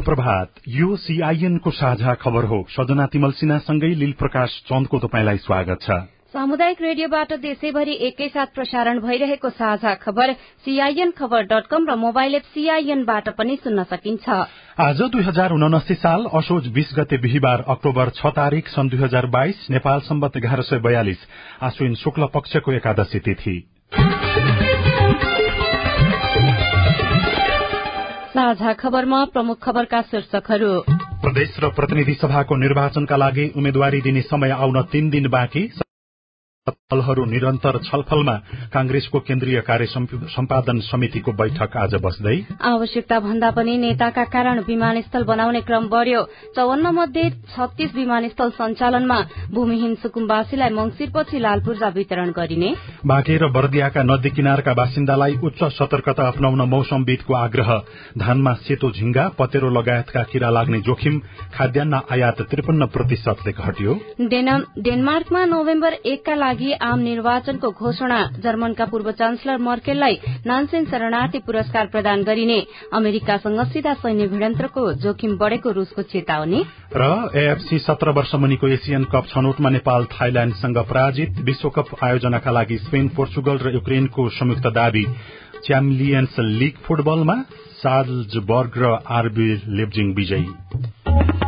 प्रभात यो सीआईएनको साझा खबर हो। सदना तिमल सिन्हासँगै लील प्रकाश चन्दको तपाईँलाई स्वागत छ। सामुदायिक रेडियोबाट देशैभरि एकैसाथ प्रसारण भइरहेको साझा खबर सीआईएन खबर डट कम र मोबाइल एप सीआईएनबाट पनि सुन्न सकिन्छ। आज दुई हजार उनासी साल असोज बीस गते बिहिबार अक्टोबर छ तारीक सन् दुई हजार बाइस नेपाल सम्बत एघार सय बयालिस आश्विन शुक्ल पक्षको एकादशी तिथि। साझा खबरमा प्रमुख खबरका शीर्षकहरू। प्रदेश र प्रतिनिधि सभाको निर्वाचनका लागि उम्मेद्वारी दिने समय आउन तीन दिन बाँकी। दलहरू निरन्तर छलफलमा कांग्रेसको केन्द्रीय कार्य सम्पादन समितिको बैठक आज बस्दै आवश्यकता भन्दा पनि नेताका कारण विमानस्थल बनाउने क्रम बढ़्यो। चौवन्न मध्ये छत्तीस विमानस्थल सञ्चालनमा भूमिहीन सुकुम्बासीलाई मंगिरपछि लाल पूर्जा वितरण गरिने। बाँके र बर्दियाका नदी किनारका बासिन्दालाई उच्च सतर्कता अप्नाउन मौसमविदको आग्रह। धानमा सेतो झिंगा पतेरो लगायतका किरा लाग्ने जोखिम खाद्यान्न आयात त्रिपन्न प्रतिशतले घट्यो। डेनमार्कमा नोभेम्बर एकका लागि लागि आम निर्वाचनको घोषणा। जर्मनका पूर्व चान्सलर मर्केललाई नानसेन शरणार्थी पुरस्कार प्रदान गरिने। अमेरिकासँग सीधा सैन्य भिडन्तको जोखिम बढ़ेको रूसको चेतावनी र एएफसी सत्र वर्ष मुनिको एसियन कप छनौटमा नेपाल थाइल्याण्डसँग पराजित। विश्वकप आयोजनाका लागि स्पेन पोर्चुगल र युक्रेनको संयुक्त दावी। च्याम्पियन्स लीग फुटबलमा साल्जबर्ग र आरबी लेब्जिङ विजयी।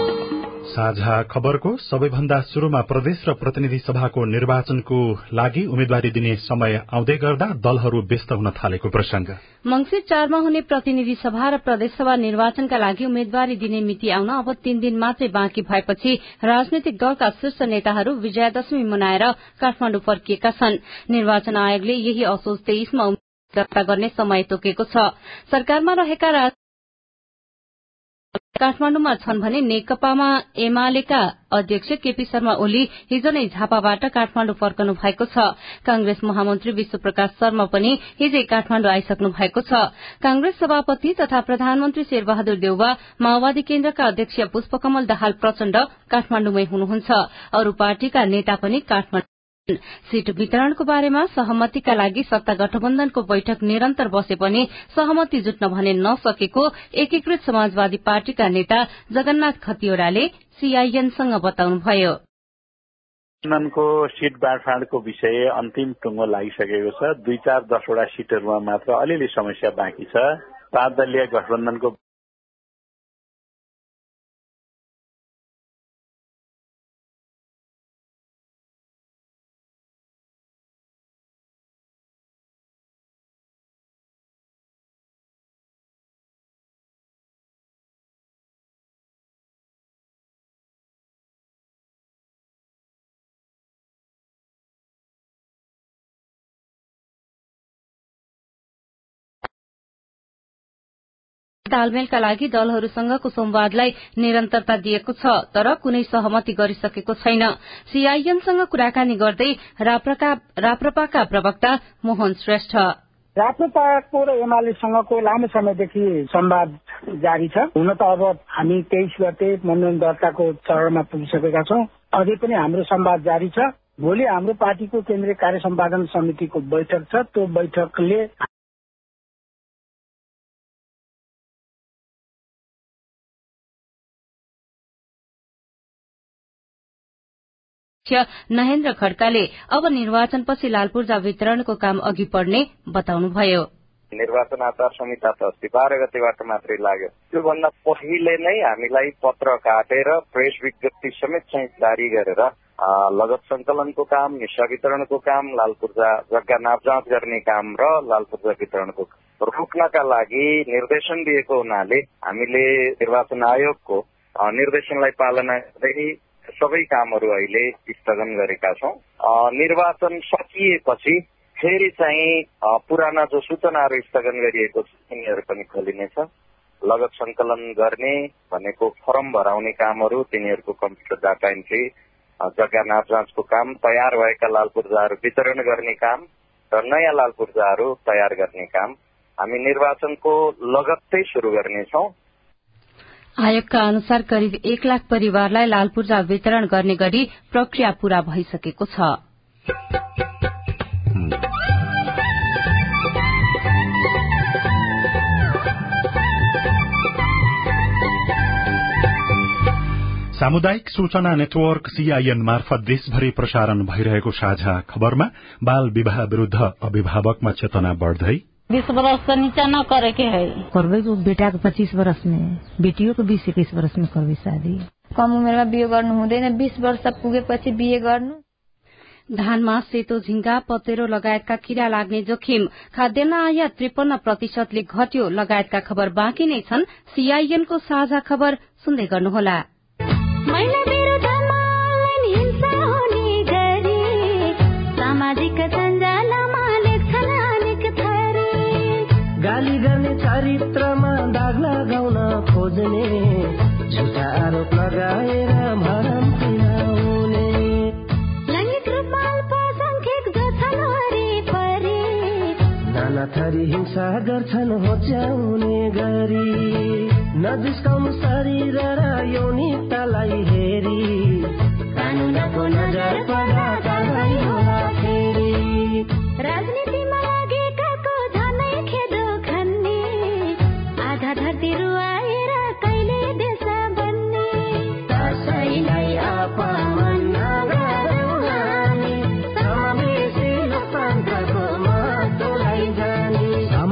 साझा खबरको सबैभन्दा शुरूमा प्रदेश र प्रतिनिधि सभाको निर्वाचनको लागि उम्मेद्वारी दिने समय आउँदै गर्दा दलहरू व्यस्त हुन थालेको प्रसंग मंगिर चारमा हुने प्रतिनिधि सभा र प्रदेशसभा निर्वाचनका लागि उम्मेद्वारी दिने मिति आउन अब तीन दिन मात्रै बाँकी भएपछि राजनैतिक दलका शीर्ष नेताहरू विजयादशमी मनाएर काठमाण्डु फर्किएका छन्। निर्वाचन आयोगले यही असोज तेइसमा दर्ता गर्ने समय तोकेको छ। सरकारमा रहेका काठमाण्डुमा छन् भने नेकपामा एमालेका अध्यक्ष केपी शर्मा ओली हिज नै झापाबाट काठमाण्डु फर्कनु भएको छ। कांग्रेस महामन्त्री विश्वप्रकाश शर्मा पनि हिजै काठमाण्डु आइसक्नु भएको छ। कांग्रेस सभापति तथा प्रधानमन्त्री शेरबहादुर देउवा माओवादी केन्द्रका अध्यक्ष पुष्पकमल दाहाल प्रचण्ड काठमाण्डुमै हुनुहुन्छ। अरू पार्टीका नेता पनि काठमाण्डु सीट वितरणको बारेमा सहमतिका लागि सत्ता गठबन्धनको बैठक निरन्तर बसे पनि सहमति जुट्न भने नसकेको एकीकृत समाजवादी पार्टीका नेता जगन्नाथ खतिवड़ाले सीआईएनसँग बताउनुभयो। गठबन्धनको सिट बाँडफाँडको विषय अन्तिम टुङ्गो लागिसकेको छ। दुई चार दसवटा सिटहरूमा मात्र अलिअलि समस्या बाँकी छ। पाँच दलीय गठबन्धनको तालमेलका लागि दलहरूसँगको संवादलाई निरन्तरता दिएको छ तर कुनै सहमति गरिसकेको छैन। सीआईएमसँग कुराकानी गर्दै राप्रपाका प्रवक्ता मोहन श्रेष्ठ। राप्रपाको र एमालेसँगको लामो समयदेखि संवाद जारी छ। हुन त अब हामी तेइस गते मनोनयन दर्ताको चरणमा पुगिसकेका छौं। अझै पनि हाम्रो संवाद जारी छ। भोलि हाम्रो पार्टीको केन्द्रीय कार्य सम्पादन समितिको बैठक छ। त्यो बैठकले अध्यक्ष नहेन्द्र खड्काले अब निर्वाचनपछि लालपूर्जा वितरणको काम अघि बढ़ने बताउनुभयो। निर्वाचन आचार संहिता त अस्ति बाह्र गतेबाट मात्रै लाग्यो। त्योभन्दा पहिले नै हामीलाई पत्र काटेर प्रेस विज्ञप्ति समेत चाहिँ जारी गरेर लगत संकलनको काम निशा वितरणको काम लाल पूर्जा जग्गा नाप जाँच गर्ने काम र लाल पूर्जा वितरणको रोक्नका लागि निर्देशन दिएको हुनाले हामीले निर्वाचन आयोगको निर्देशनलाई पालना गर्दै सबै कामहरू अहिले स्थगन गरेका छौँ। निर्वाचन सकिएपछि फेरि चाहिँ पुराना जो सूचनाहरू स्थगन गरिएको छ तिनीहरू पनि खोलिनेछ। लगत संकलन गर्ने भनेको फर्म भराउने कामहरू तिनीहरूको कम्प्युटर डाटा एन्ट्री जग्गा नाप जाँचको काम तयार भएका लाल पूर्जाहरू वितरण गर्ने काम र नयाँ लाल पूर्जाहरू तयार गर्ने काम। हामी निर्वाचनको लगत्तै शुरू गर्नेछौ। आयोगका अनुसार करिब एक लाख परिवारलाई लाल पूर्जा वितरण गर्ने गरी प्रक्रिया पूरा भइसकेको छ। सामुदायिक सूचना नेटवर्क सीआईएन मार्फत देशभरि प्रसारण भइरहेको साझा खबरमा बाल विवाह विरूद्ध अभिभावकमा चेतना बढ़दै बीस वर्ष से नीचा न करे के है। करबे बेटा के पच्चीस वर्ष में बेटियों के बीस इक्कीस वर्ष में करबे शादी। कम उमेरमा बिहे गर्नु हुँदैन बीस वर्ष पुगेपछि बिहे गर्नु। धानमा सेतो झिंगा पतेरो लगायतका किरा लाग्ने जोखिम खाद्यान्न आयात त्रिपन्न प्रतिशतले घट्यो लगायतका खबर बाँकी नै छन्। सीआईएनको साझा खबर सुन्दै गर्नुहोला। हिंसा गर्छन् होच्याउने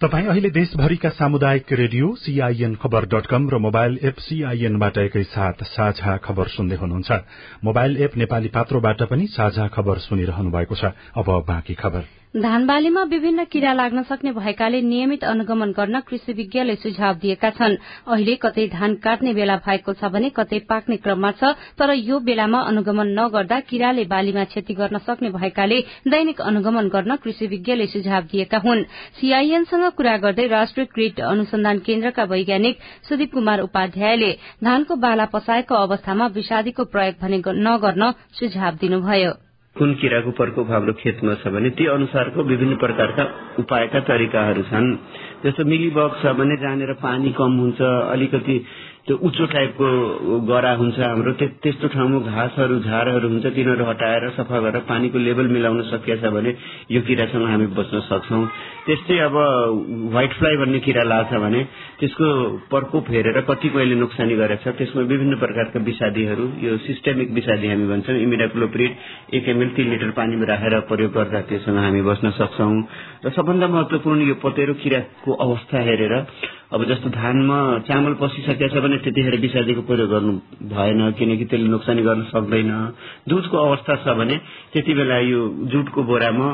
तपाई अहिले देशभरिका सामुदायिक radio CIN Khabar dot com र मोबाइल एप सीआईएनबाट एकैसाथ साझा खबर सुन्दै हुनुहुन्छ। मोबाइल एप नेपाली पात्रोबाट पनि साझा खबर सुनिरहनु भएको छ। अब बाँकी खबर। धान बालीमा विभिन्न किरा लाग्न सक्ने भएकाले नियमित अनुगमन गर्न कृषि विज्ञले सुझाव दिएका छन्। अहिले कतै धान काट्ने बेला भएको छ भने कतै पाक्ने क्रममा छ तर यो बेलामा अनुगमन नगर्दा किराले बालीमा क्षति गर्न सक्ने भएकाले दैनिक अनुगमन गर्न कृषि विज्ञले सुझाव दिएका हुन्। सीआईएनसँग कुरा गर्दै राष्ट्रिय ग्रिड अनुसन्धान केन्द्रका वैज्ञानिक सुदीप कुमार उपाध्यायले धानको बाला पसाएको अवस्थामा विषादीको प्रयोग भने नगर्न सुझाव दिनुभयो। कुन किराको प्रकोप हाम्रो खेतमा छ भने त्यो अनुसारको विभिन्न प्रकारका उपायका तरिकाहरू छन्। जस्तो मिलीबग छ भने जहाँनिर पानी कम हुन्छ अलिकति त्यो उच्चो टाइपको गरा हुन्छ हाम्रो त्यस्तो ठाउँमा घाँसहरू झारहरू हुन्छ तिनीहरू हटाएर सफा गरेर पानीको लेभल मिलाउन सकिएछ भने यो किरासँग हामी बच्न सक्छौ। त्यस्तै अब व्हाइट फ्लाई भन्ने किरा लाग्छ भने त्यसको प्रकोप हेरेर कति कहिले नोक्सानी गरेछ त्यसमा विभिन्न प्रकारका विषादीहरू यो सिस्टेमिक विषादी हामी भन्छौँ इमिडाक्लोप्रिड एक एमएल तीन लिटर पानीमा राखेर प्रयोग गर्दा त्योसँग हामी बस्न सक्छौ। र सबभन्दा महत्वपूर्ण यो पतेरो किराको अवस्था हेरेर अब जस्तो धानमा चामल पसिसकेछ भने त्यतिखेर विषादीको प्रयोग गर्नु भएन किनकि त्यसले नोक्सानी गर्न सक्दैन। दुधको अवस्था छ भने त्यति बेला यो जुटको बोरामा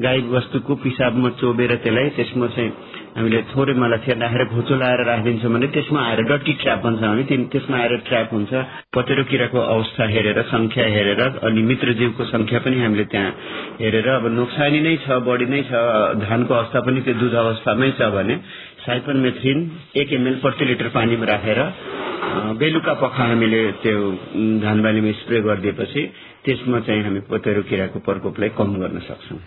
गाई वस्तुको पिसाबमा चोबेर त्यसलाई त्यसमा चाहिँ हामीले थोरै मलाई राखेर घोचो लाएर राखिदिन्छौँ भने त्यसमा आएर डटी ट्र्याप भन्छ हामी त्यसमा आएर ट्र्याप हुन्छ। पतेरो किराको अवस्था हेरेर संख्या हेरेर अनि मित्रजीवको संख्या पनि हामीले त्यहाँ हेरेर अब नोक्सानी नै छ बढी नै छ। धानको अवस्था पनि त्यो दुध अवस्थामै छ भने साइपनमेथ्रिन एक एमएल प्रति लिटर पानीमा राखेर बेलुका पख हामीले त्यो धान बालीमा स्प्रे गरिदिएपछि त्यसमा चाहिँ हामी पतेरो किराको प्रकोपलाई कम गर्न सक्छौँ।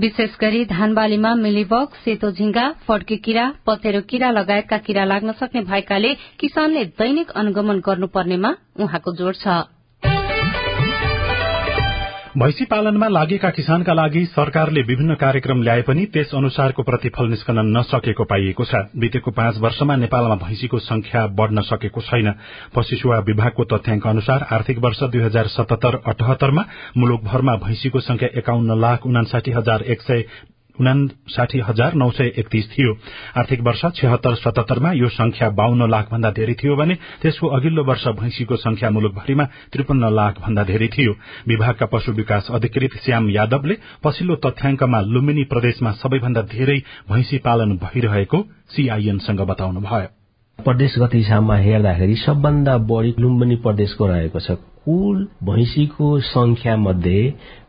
विशेष गरी धान बालीमा मिलीबग सेतो झिंगा फड्की किरा पतेरो किरा लगायतका किरा लाग्न सक्ने भएकाले किसानले दैनिक अनुगमन गर्नुपर्नेमा उहाँको जोड़ छ। भैंसी पालनमा लागेका किसानका लागि सरकारले विभिन्न कार्यक्रम ल्याए पनि त्यस अनुसारको प्रतिफल निस्कन नसकेको पाइएको छ। बितेको पाँच वर्षमा नेपालमा भैंसीको संख्या बढ़न सकेको छैन। पशुसेवा विभागको तथ्याङ्क अनुसार आर्थिक वर्ष दुई हजार सतहत्तर अठहत्तरमा मुलुकभरमा भैंसीको संख्या एकाउन्न लाख उनासाठी हजार एक सय उनासाठी हजार नौ सय एकतीस थियो। आर्थिक वर्ष छत्तर सतहत्तरमा यो संख्या बाहन्न लाख भन्दा धेरै थियो भने त्यसको अघिल्लो वर्ष भैंसीको संख्या मुलुकभरिमा त्रिपन्न लाख भन्दा धेरै थियो। विभागका पशु विकास अधिकृत श्याम यादवले पछिल्लो तथ्याङ्कमा लुम्बिनी प्रदेशमा सबैभन्दा धेरै भैंसी पालन भइरहेको सीआईएनसँग बताउनुभयो। प्रदेशगत हिसाबमा हेर्दाखेरि सबभन्दा बढ़ी लुम्बिनी प्रदेशको रहेको छ। कुल भैँसीको संख्या मध्ये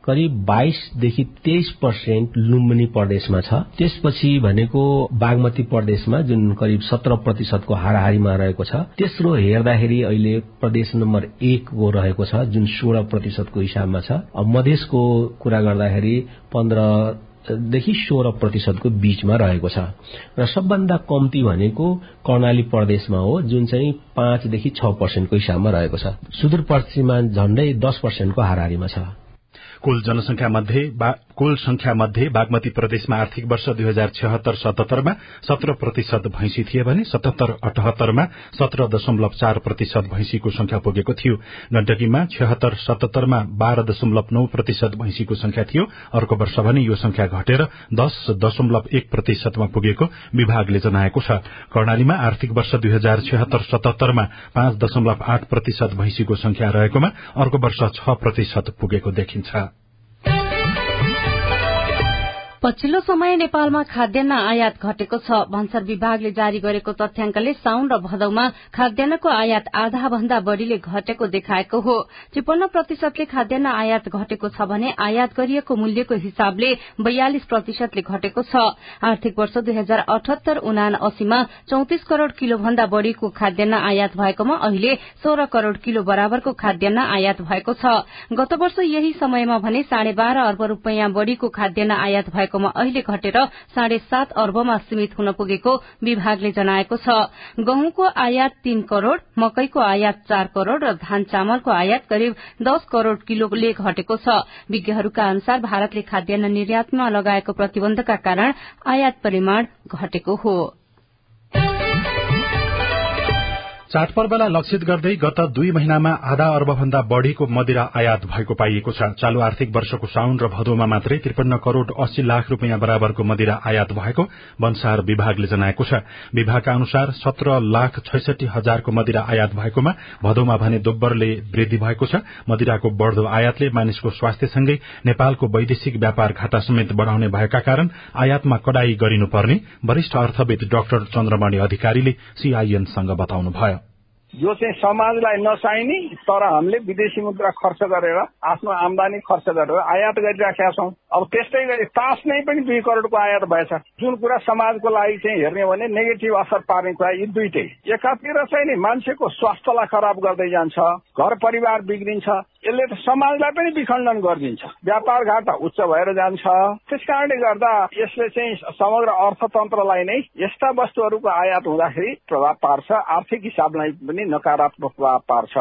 करिब बाइसदेखि तेइस पर्सेन्ट लुम्बिनी प्रदेशमा छ। त्यसपछि भनेको बागमती प्रदेशमा जुन करिब सत्र प्रतिशतको हाराहारीमा रहेको छ। तेस्रो हेर्दाखेरि अहिले प्रदेश नम्बर एकको रहेको छ जुन सोह्र प्रतिशतको हिसाबमा छ। मधेसको कुरा गर्दाखेरि पन्ध्र देखि सोह्र प्रतिशतको बीचमा रहेको छ। र सबभन्दा कम्ती भनेको कर्णाली प्रदेशमा हो जुन चाहिँ पाँचदेखि छ पर्सेन्टको हिसाबमा रहेको छ। सुदूरपश्चिममा झण्डै दस पर्सेन्टको हाराहारीमा छ। कुल जनसंख्या मध्ये कुल संख्या मध्ये बागमती प्रदेशमा आर्थिक वर्ष दुई हजार छत्तर सतहत्तरमा सत्र प्रतिशत भैंसी थिए भने सतहत्तर अठहत्तरमा सत्र दशमलव चार प्रतिशत भैंसीको संख्या पुगेको थियो। गण्डकीमा छत्तर सतहत्तरमा बाह्र दशमलव नौ प्रतिशत भैंसीको संख्या थियो। अर्को वर्ष भने यो संख्या घटेर दश दशमलव एक प्रतिशतमा पुगेको विभागले जनाएको छ। कर्णालीमा आर्थिक वर्ष दुई हजार छत्तर सतहत्तरमा पाँच दशमलव आठ प्रतिशत भैंसीको संख्या रहेकोमा अर्को वर्ष छ प्रतिशत पुगेको देखिन्छ। पछिल्लो समय नेपालमा खाद्यान्न आयात घटेको छ। भन्सार विभागले जारी गरेको तथ्याङ्कले साउन र भदौमा खाद्यान्नको आयात आधा भन्दा बढ़ीले घटेको देखाएको हो। त्रिपन्न प्रतिशतले खाद्यान्न आयात घटेको छ भने आयात गरिएको मूल्यको हिसाबले बयालिस प्रतिशतले घटेको छ। आर्थिक वर्ष दुई हजार अठहत्तर उना अस्सीमा चौतिस करोड़ किलो भन्दा बढ़ीको खाद्यान्न आयात भएकोमा अहिले सोह्र करोड़ किलो बराबरको खाद्यान्न आयात भएको छ। गत वर्ष यही समयमा भने साढे बाह्र अर्ब रूपियाँ बढ़ीको खाद्यान्न आयात भएको भएकोमा अहिले घटेर साढे सात अर्बमा सीमित हुन पुगेको विभागले जनाएको छ। गहुँको आयात तीन करोड़ मकैको आयात चार करोड़ र धान चामलको आयात करिब दस करोड़ किलोले घटेको छ। विज्ञहरूका अनुसार भारतले खाद्यान्न निर्यातमा लगाएको प्रतिबन्धका कारण आयात परिमाण घटेको हो। चाडपर्वलाई लक्षित गर्दै गत दुई महिनामा आधा अर्ब भन्दा बढ़ीको मदिरा आयात भएको पाइएको छ। चालू आर्थिक वर्षको साउन र भदौमा मात्रै त्रिपन्न करोड़ अस्सी लाख रूपियाँ बराबरको मदिरा आयात भएको वनसार विभागले जनाएको छ। विभागका अनुसार सत्र लाख छैसठी हजारको मदिरा आयात भएकोमा भदौमा भने दोब्बरले वृद्धि भएको छ। मदिराको बढ़दो आयातले मानिसको स्वास्थ्यसँगै नेपालको वैदेशिक व्यापार घाटा समेत बढ़ाउने भएका कारण आयातमा कडाई गरिनुपर्ने वरिष्ठ अर्थविद डाक्टर चन्द्रमणि अधिकारीले सीआईएनसँग बताउनुभयो। यो चाहिँ समाजलाई नचाहिने तर हामीले विदेशी मुद्रा खर्च गरेर आफ्नो आमदानी खर्च गरेर आयात गरिराखेका छौँ। अब त्यस्तै गरी तास नै पनि दुई करोड़को आयात भएछ। जुन कुरा समाजको लागि चाहिँ हेर्ने भने नेगेटिभ असर पार्ने कुरा यी दुइटै एकातिर चाहिँ नि मान्छेको स्वास्थ्यलाई खराब गर्दै जान्छ घर परिवार बिग्रिन्छ यसले त समाजलाई पनि विखण्डन गरिदिन्छ। व्यापार घाटा उच्च भएर जान्छ। त्यस कारणले गर्दा यसले चाहिँ समग्र अर्थतन्त्रलाई नै यस्ता वस्तुहरूको आयात हुँदाखेरि प्रभाव पार्छ आर्थिक हिसाबलाई पनि नकारात्मक प्रभाव पार्छ।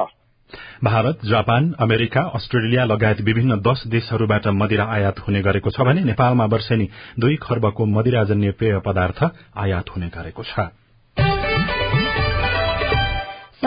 भारत जापान अमेरिका अस्ट्रेलिया लगायत विभिन्न दश देशहरूबाट मदिरा आयात हुने गरेको छ भने नेपालमा वर्षेनी दुई खर्बको मदिराजन्य पेय पदार्थ आयात हुने गरेको छ।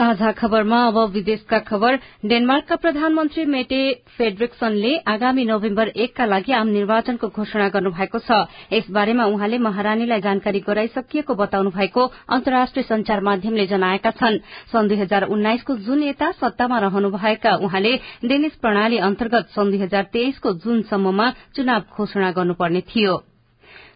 साझा खबरमा अब विदेशका खबर। डेनमार्कका प्रधानमन्त्री मेटे फेडरिक्सनले आगामी नोभेम्बर एकका लागि आम निर्वाचनको घोषणा गर्नुभएको छ। यसबारेमा उहाँले महारानीलाई जानकारी गराइसकिएको बताउनु भएको अन्तर्राष्ट्रिय संचार माध्यमले जनाएका छन्। सन् दुई हजार उन्नाइसको जुन यता सत्तामा रहनुभएका उहाँले डेनिस प्रणाली अन्तर्गत सन् दुई हजार तेइसको जुनसम्ममा चुनाव घोषणा गर्नुपर्ने थियो।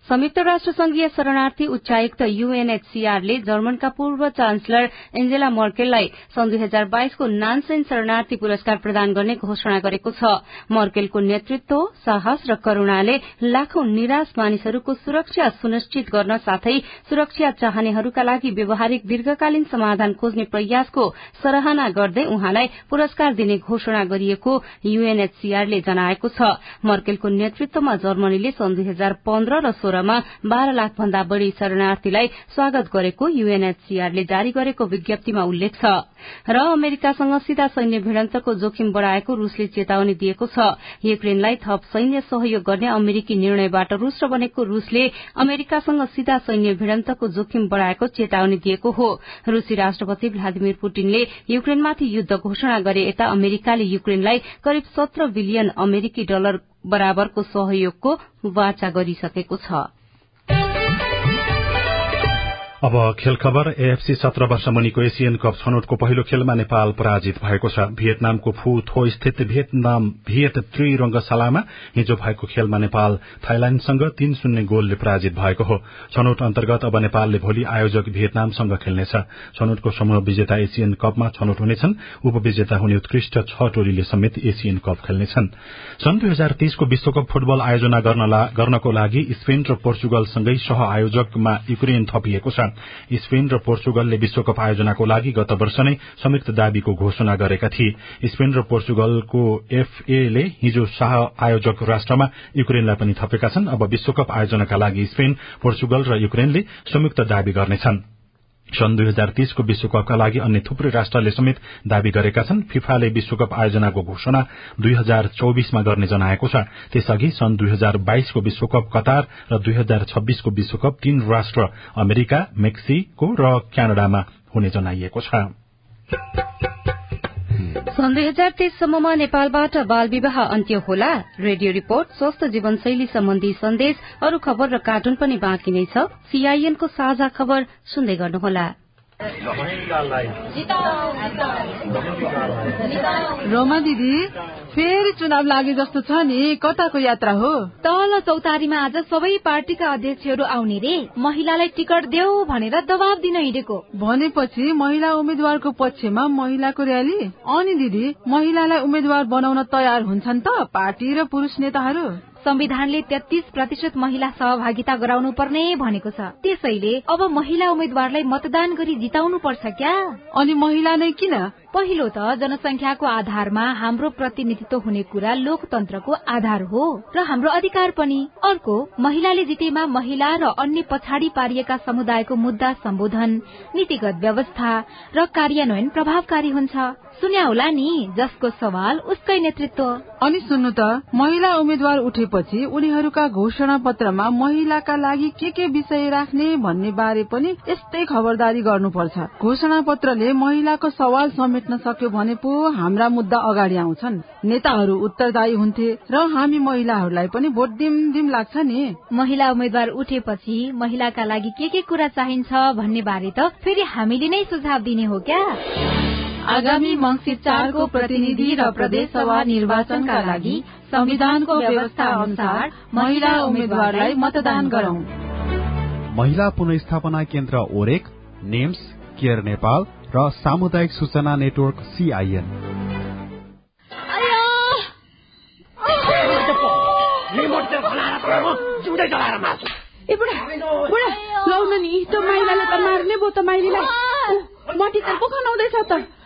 संयुक्त राष्ट्र संघीय शरणार्थी उच्चायुक्त यूएनएचसीआरले जर्मनका पूर्व चान्सलर एन्जेला मर्केललाई सन् दुई हजार बाइसको नानसेन शरणार्थी पुरस्कार प्रदान गर्ने घोषणा गरेको छ। मर्केलको नेतृत्व साहस र करूणाले लाखौं निराश मानिसहरूको सुरक्षा सुनिश्चित गर्न साथै सुरक्षा चाहनेहरूका लागि व्यवहारिक दीर्घकालीन समाधान खोज्ने प्रयासको सराहना गर्दै उहाँलाई पुरस्कार दिने घोषणा गरिएको यूएनएचसीआरले जनाएको छ। मर्केलको नेतृत्वमा जर्मनीले सन् दुई हजार पन्ध्र र सोह्रमा बाह्र लाख भन्दा बढ़ी शरणार्थीलाई स्वागत गरेको यूएनएचसीआरले जारी गरेको विज्ञप्तिमा उल्लेख छ। र अमेरिकासँग सीधा सैन्य भिडन्तको जोखिम बढ़ाएको रूसले चेतावनी दिएको छ। युक्रेनलाई थप सैन्य सहयोग गर्ने अमेरिकी निर्णयबाट रूस बनेको रूसले अमेरिकासँग सीधा सैन्य भिडन्तको जोखिम बढ़ाएको चेतावनी दिएको हो। रूसी राष्ट्रपति भ्लादिमिर पुटिनले युक्रेनमाथि युद्ध घोषणा गरे यता अमेरिकाले युक्रेनलाई करिब सत्र बिलियन अमेरिकी डलर बराबरको सहयोगको वाचा गरिसकेको छ। अब खेल खबर एएफसी सत्र वर्ष मुनिको एसियन कप छनौटको पहिलो खेलमा नेपाल पराजित भएको छ। भियतनामको फू थो स्थित भियतनाम भियत त्रि रंगशालामा हिजो भएको खेलमा नेपाल थाइल्याण्डसँग तीन शून्य गोलले पराजित भएको हो। छनौट अन्तर्गत अब नेपालले भोलि आयोजक भियतनामसँग खेल्नेछ। छनौटको समूह विजेता एसियन कपमा छनौट हुनेछन्। उपविजेता हुने उत्कृष्ट छ टोलीले समेत एसियन कप खेल्नेछन्। सन् दुई हजार तीसको विश्वकप फुटबल आयोजना गर्नको लागि स्पेन र पोर्चुगलसँगै सह आयोजकमा युक्रेन थपिएको छ। स्पेन र पोर्चुगलले विश्वकप आयोजनाको लागि गत वर्ष नै संयुक्त दावीको घोषणा गरेका थिए। स्पेन र पोर्चुगलको एफए ले हिजो शाह आयोजक राष्ट्रमा युक्रेनलाई पनि थपेका छन्। अब विश्वकप आयोजनाका लागि स्पेन पोर्चुगल र युक्रेनले संयुक्त दावी गर्नेछन्। सन् दुई हजार तीसको विश्वकपका लागि अन्य थुप्रै राष्ट्रले समेत दावी गरेका छन्। फिफाले विश्वकप आयोजनाको घोषणा दुई हजार चौबिसमा गर्ने जनाएको छ। त्यसअघि सन् दुई हजार बाइसको विश्वकप कतार र दुई हजार छब्बीसको विश्वकप तीन राष्ट्र अमेरिका मेक्सिको र क्यानाडामा हुने जनाइएको छ। सन् दुई हजार तेइससम्ममा नेपालबाट बाल विवाह अन्त्य होला। रेडियो रिपोर्ट स्वस्थ जीवनशैली सम्बन्धी सन्देश अरू खबर र कार्टुन पनि बाँकी नै छ। सीआईएनको साझा खबर सुन्दै गर्नुहोला। रोमा दिदी फेरि चुनाव लागे जस्तो छ नि कताको यात्रा हो? तल चौतारीमा आज सबै पार्टीका अध्यक्षहरू आउने रे। महिलालाई टिकट देऊ भनेर दबाब दिन हिँडेको। भनेपछि महिला उम्मेद्वारको पक्षमा महिलाको र्याली अनि दिदी महिलालाई उम्मेद्वार बनाउन तयार हुन्छन् त पार्टी र पुरुष नेताहरू? संविधानले तेत्तीस प्रतिशत महिला सहभागिता गराउनु पर्ने भनेको छ। त्यसैले अब महिला उम्मेद्वारलाई मतदान गरी जिताउनु पर्छ क्या? अनि महिला नै किन? पहिलो त जनसंख्याको आधारमा हाम्रो प्रतिनिधित्व हुने कुरा लोकतन्त्रको आधार हो र हाम्रो अधिकार पनि। अर्को महिलाले जितेमा महिला र अन्य पछाडि पारिएका समुदायको मुद्दा सम्बोधन नीतिगत व्यवस्था र कार्यान्वयन प्रभावकारी हुन्छ। सुन्या होला नि जसको सवाल उसकै नेतृत्व। अनि सुन्नु त महिला उम्मेद्वार उठेपछि उनीहरूका घोषणा पत्रमा महिलाका लागि के के विषय राख्ने भन्ने बारे पनि यस्तै खबरदारी गर्नुपर्छ। घोषणा पत्रले महिलाको सवाल समेट्न सक्यो भने पो हाम्रा मुद्दा अगाडि आउँछन्। नेताहरू उत्तरदायी हुन्थे र हामी महिलाहरूलाई पनि भोट दिम दिम लाग्छ नि। महिला उम्मेद्वार उठेपछि महिलाका लागि के के कुरा चाहिन्छ भन्ने बारे त फेरि हामीले नै सुझाव दिने हो क्या? आगामी मंगिर चारको प्रतिनिधि र प्रदेश सभा निर्वाचनका लागि संविधानको व्यवस्था अनुसार महिला उम्मेद्वारलाई मतदान गरौं। महिला पुनस्थापना केन्द्र ओरेक नेम्स केयर नेपाल र सामुदायिक सूचना नेटवर्क सीआईएन नि त त मार्ने त माइलीलाई। मटिकर पो खनाउँदैछ त?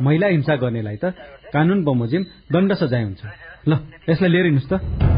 महिला हिंसा गर्नेलाई त कानून बमोजिम दण्ड सजाय हुन्छ। ल यसलाई लिएर हिँड्नुहोस् त।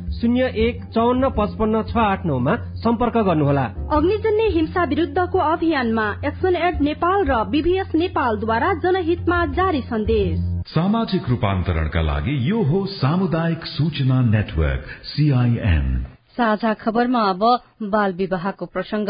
शून्य एक चौन्न पचपन्न छ आठ नौमा सम्पर्क गर्नुहोला। अग्निजन्य हिंसा विरूद्धको अभियानमा एक्सन एड नेपाल र बीबीएस नेपालद्वारा जनहितमा जारी सन्देश। सामाजिक रूपान्तरणका लागि यो हो सामुदायिक सूचना नेटवर्क सीआईएन साझा खबरमा अब बाल विवाहको प्रसंग।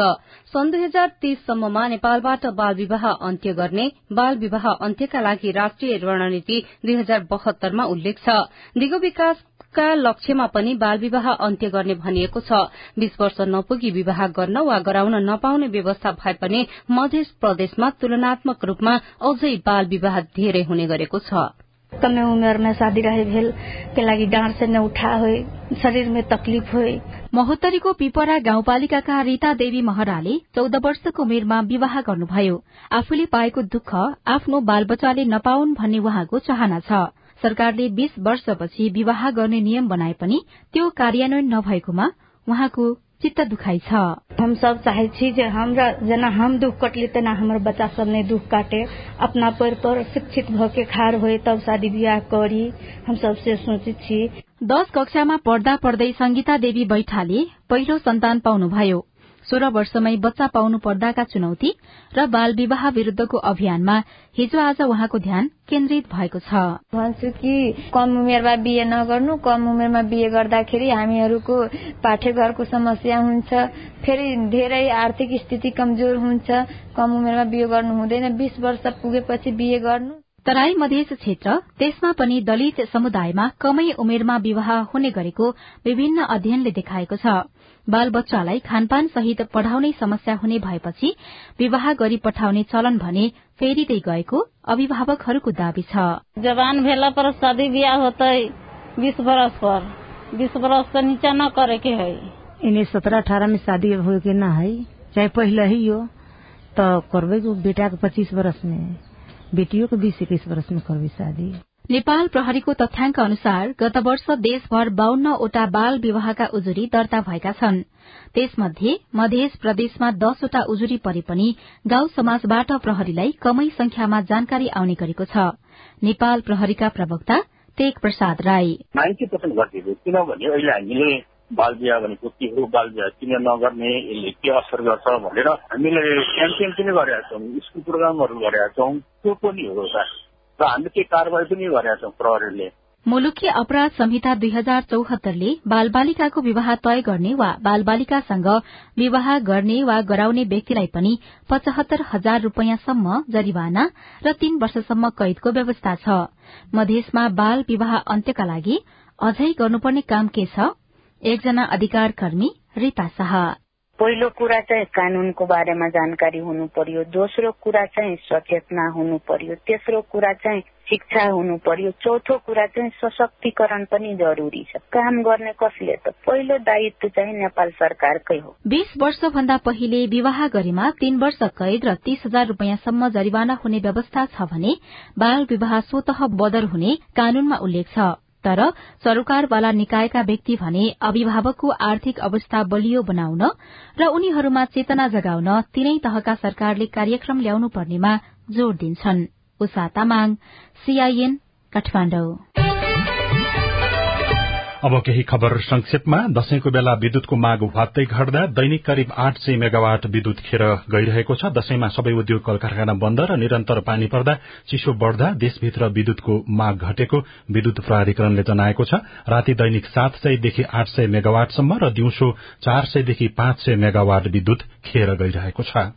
सन् दुई हजार तीससम्ममा नेपालबाट बाल विवाह अन्त्य गर्ने बाल विवाह अन्त्यका लागि राष्ट्रिय रणनीति दुई हजार बहत्तरमा उल्लेख छ। दिगो विकास का लक्ष्यमा पनि बाल विवाह अन्त्य गर्ने भनिएको छ। बीस वर्ष नपुगी विवाह गर्न वा गराउन नपाउने व्यवस्था भए पनि मध्य प्रदेशमा तुलनात्मक रूपमा अझै बाल विवाह धेरै हुने गरेको छ। कमे उमेर में शादी रहे भेल के लागि डाँड से न उठा हो शरीर में तकलीफ हो महोत्तरीको पिपरा गाउँपालिकाका रीता देवी महराले चौध वर्षको उमेरमा विवाह गर्नुभयो। आफूले पाएको दुःख आफ्नो बालबच्चाले नपाउन् भन्ने उहाँको चाहना छ। सरकारले बीस वर्षपछि विवाह गर्ने नियम बनाए पनि त्यो कार्यान्वयन नभएकोमा उहाँको चित्त दुखाइ छ। हम सब चाहे छी जे हमरा जेना हम दुख कटली तेना हमर बच्चा सब ने दुख काटे। अपना पैर पर शिक्षित भके खार होए तब शादी बियाह करी। हम सब से सोचे छी। दश कक्षामा पढ्दा पढ्दै संगीता देवी बैठाले पहिलो सन्तान पाउनुभयो। सोह्र वर्षमै बच्चा पाउनु पर्दाका चुनौती र बाल विवाह विरूद्धको अभियानमा हिजो आज उहाँको ध्यान केन्द्रित भएको छ। भन्छु कि कम उमेरमा बिहे नगर्नु कम उमेरमा बिहे गर्दाखेरि हामीहरूको पाठ्यघरको समस्या हुन्छ फेरि धेरै आर्थिक स्थिति कमजोर हुन्छ कम उमेरमा बिहे गर्नु हुँदैन बीस वर्ष पुगेपछि बिहे गर्नु। तराई मधेस क्षेत्र त्यसमा पनि दलित समुदायमा कमै उमेरमा विवाह हुने गरेको विभिन्न अध्ययनले देखाएको छ। बाल बच्चालाई खानपान सहित पढ़ाउने समस्या हुने भएपछि विवाह गरी पठाउने चलन भने फेरिँदै गएको अभिभावकहरूको दावी छ। जवान भेला पर शादी ब्याह होते बीस बरस पर बीस बरस से नीचा न करे के है इन्हें सत्रह अठारह में शादी हो के ना है चाहे पहले ही हो तो करबे बेटा के पच्चीस बरस में बेटियों को बीस इक्कीस वर्ष में करबे शादी। नेपाल प्रहरीको तथ्याङ्क अनुसार गत वर्ष देशभर बाहन्नवटा बाल विवाहका उजुरी दर्ता भएका छन्। त्यसमध्ये मध्य प्रदेशमा दसवटा उजुरी परे पनि गाउँ समाजबाट प्रहरीलाई कमै संख्यामा जानकारी आउने गरेको छ। नेपाल प्रहरीका प्रवक्ता तेग प्रसाद राई। किनभने अहिले हामीले बाल बिहा भनेको के हो बाल बिहा किन नगर्ने यसले के असर गर्छ भनेर हामीले क्याम्पेन पनि गरेका छौँ स्कुल प्रोग्रामहरू गरेका छौँ त्यो पनि हो र हामीले के कारवाही पनि गरेका छौँ प्रहरीले मुलुकी अपराध संहिता दुई हजार चौहत्तरले बालबालिकाको विवाह तय गर्ने वा बालबालिकासँग विवाह गर्ने वा गराउने व्यक्तिलाई पनि पचहत्तर हजार रूपियाँसम्म जरिवाना र तीन वर्षसम्म कैदको व्यवस्था छ। मधेसमा बाल विवाह अन्त्यका लागि अझै गर्नुपर्ने काम के छ? एकजना अधिकार कर्मी रीता शाह। पहिलो कुरा चाहिँ कानूनको बारेमा जानकारी हुनु पर्यो दोस्रो कुरा चाहिँ सचेतना हुनु पर्यो तेस्रो कुरा चाहिँ शिक्षा हुनु पर्यो चौथो कुरा चाहिँ सशक्तिकरण पनि जरुरी छ। काम गर्ने कसले त? पहिलो दायित्व चाहिँ नेपाल सरकारकै हो। बीस वर्ष भन्दा पहिले विवाह गरेमा तीन वर्ष कैद र तीस हजार रूपियाँसम्म जरिवाना हुने व्यवस्था छ भने बाल विवाह स्वत बदर हुने कानूनमा उल्लेख छ। तर सरकारवाला निकायका व्यक्ति भने अभिभावकको आर्थिक अवस्था बलियो बनाउन र उनीहरूमा चेतना जगाउन तीनै तहका सरकारले कार्यक्रम ल्याउनु पर्नेमा जोड़ दिन्छन्। अब केही खबर संक्षेपमा। दशैंको बेला विद्युतको माग भत्तै घट्दा दैनिक करिब आठ सय मेगावाट विद्युत खेर गइरहेको छ। दशैंमा सबै उद्योग कल कारखाना बन्द र निरन्तर पानी पर्दा चिसो बढ़दा देशभित्र विद्युतको माग घटेको विद्युत प्राधिकरणले जनाएको छ। राति दैनिक सात सयदेखि आठ सय मेगावाटसम्म र दिउँसो चार सयदेखि पाँच सय मेगावाट विद्युत खेर गइरहेको छ।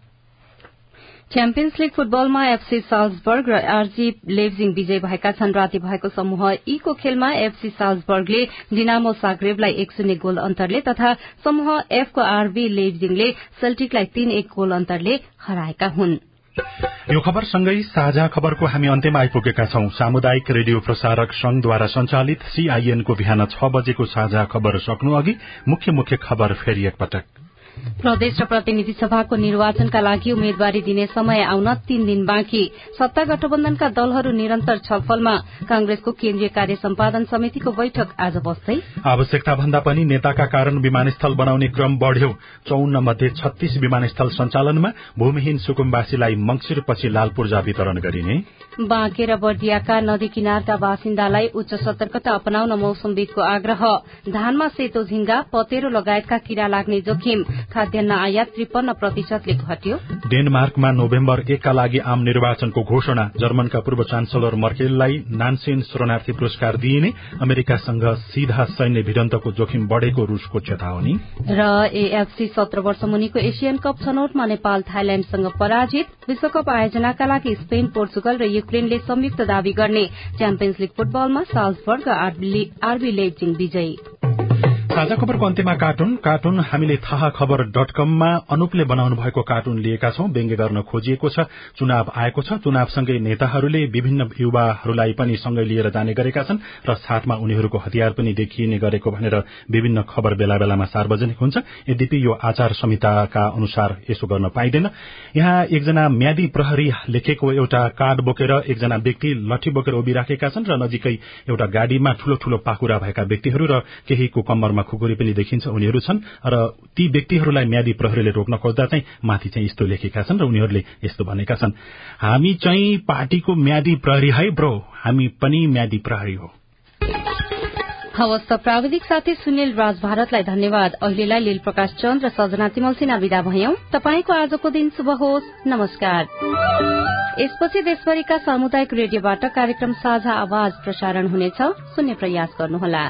च्याम्पियन्स लीग फुटबलमा एफसी साल्सबर्ग र आरजी लेभजिङ विजय भएका छन्। राति भएको समूह ई को खेलमा एफसी साल्सबर्गले डिनामो साग्रेबलाई एक शून्य गोल अन्तरले तथा समूह एफ को आरबी लेभजिङले सेल्टिकलाई तीन एक गोल अन्तरले हराएका हुन्। यो खबर सँगै साझा खबरको हामी अन्त्यमा आइपुगेका छौं। सामुदायिक रेडियो प्रसारक संघद्वारा संचालित सीआईएनको बिहान छ बजेको साझा खबर सक्नु अघि मुख्य मुख्य खबर फेरि एकपटक। प्रदेश र प्रतिनिधि सभाको निर्वाचनका लागि उम्मेद्वारी दिने समय आउन तीन दिन बाँकी। सत्ता गठबन्धनका दलहरू निरन्तर छलफलमा। कांग्रेसको केन्द्रीय कार्य सम्पादन समितिको बैठक आज बस्दै। आवश्यकता भन्दा पनि नेताका कारण विमानस्थल बनाउने क्रम बढ़्यो। चौन्न मध्ये छत्तीस विमानस्थल सञ्चालनमा भूमिहीन सुकुम्बासीलाई मंगिरपछि लाल पूर्जा वितरण गरिने। बाँके र बर्दियाका नदी किनारका बासिन्दालाई उच्च सतर्कता अपनाउन मौसमविदको आग्रह। धानमा सेतो झिंगा पतेरो लगायतका किरा लाग्ने जोखिम। खाद्यान्न आयात त्रिपन्न प्रतिशतले घट्यो। डेनमार्कमा नोभेम्बर एकका लागि आम निर्वाचनको घोषणा जर्मनका पूर्व चान्सलर मर्केललाई नान्सेन शरणार्थी पुरस्कार दिइने अमेरिकासँग सीधा सैन्य भिडन्तको जोखिम बढ़ेको रूसको चेतावनी र एएफसी सत्र वर्ष मुनिको एसियन कप छनौटमा नेपाल थाइल्याण्डसँग पराजित। विश्वकप आयोजनाका लागि स्पेन पोर्चुगल र युक्रेनले संयुक्त दावी गर्ने च्याम्पियन्स लीग फुटबलमा साल्सबर्ग आरबी लेप्चिङ विजयी। साझा खबरको अन्त्यमा कार्टुन। कार्टुन हामीले थाहा खबर डट कममा अनुपले बनाउनु भएको कार्टुन लिएका छौं। व्यङ्ग्य गर्न खोजिएको छ चुनाव आएको छ। चुनावसँगै नेताहरूले विभिन्न युवाहरूलाई पनि सँगै लिएर जाने गरेका छन् र साथमा उनीहरूको हतियार पनि देखिने गरेको भनेर विभिन्न खबर बेला बेलामा सार्वजनिक हुन्छ। यद्यपि यो आचार संहिताका अनुसार यसो गर्न पाइँदैन। यहाँ एकजना म्यादी प्रहरी लेखेको एउटा कार्ड बोकेर एकजना व्यक्ति लठी बोकेर उभिराखेका छन् र नजिकै एउटा गाड़ीमा ठूलो ठूलो पाखुरा भएका व्यक्तिहरू र केहीको कम्मरमा खुकुरी पनि देखिन्छ उनीहरू छन्। र ती व्यक्तिहरूलाई म्यादी प्रहरीले रोक्न खोज्दा चाहिँ माथि चाहिँ यस्तो लेखेका छन् र उनीहरूले यस्तो भनेका छन् हामी चाहिँ पार्टीको म्यादी प्रहरी है ब्रो हामी पनि म्यादी प्रहरी हो। हवस् प्राविधिक साथी सुनिल राज भारतलाई धन्यवाद। अहिलेलाई लील प्रकाश चन्द र सजना तिमल सिन्हा विदा भयौं। तपाईँको आजको दिन शुभ होस्। नमस्कार। यसपछि देशभरिका सामुदायिक रेडियोबाट कार्यक्रम साझा आवाज प्रसारण हुनेछ। सुन्ने प्रयास गर्नुहोला।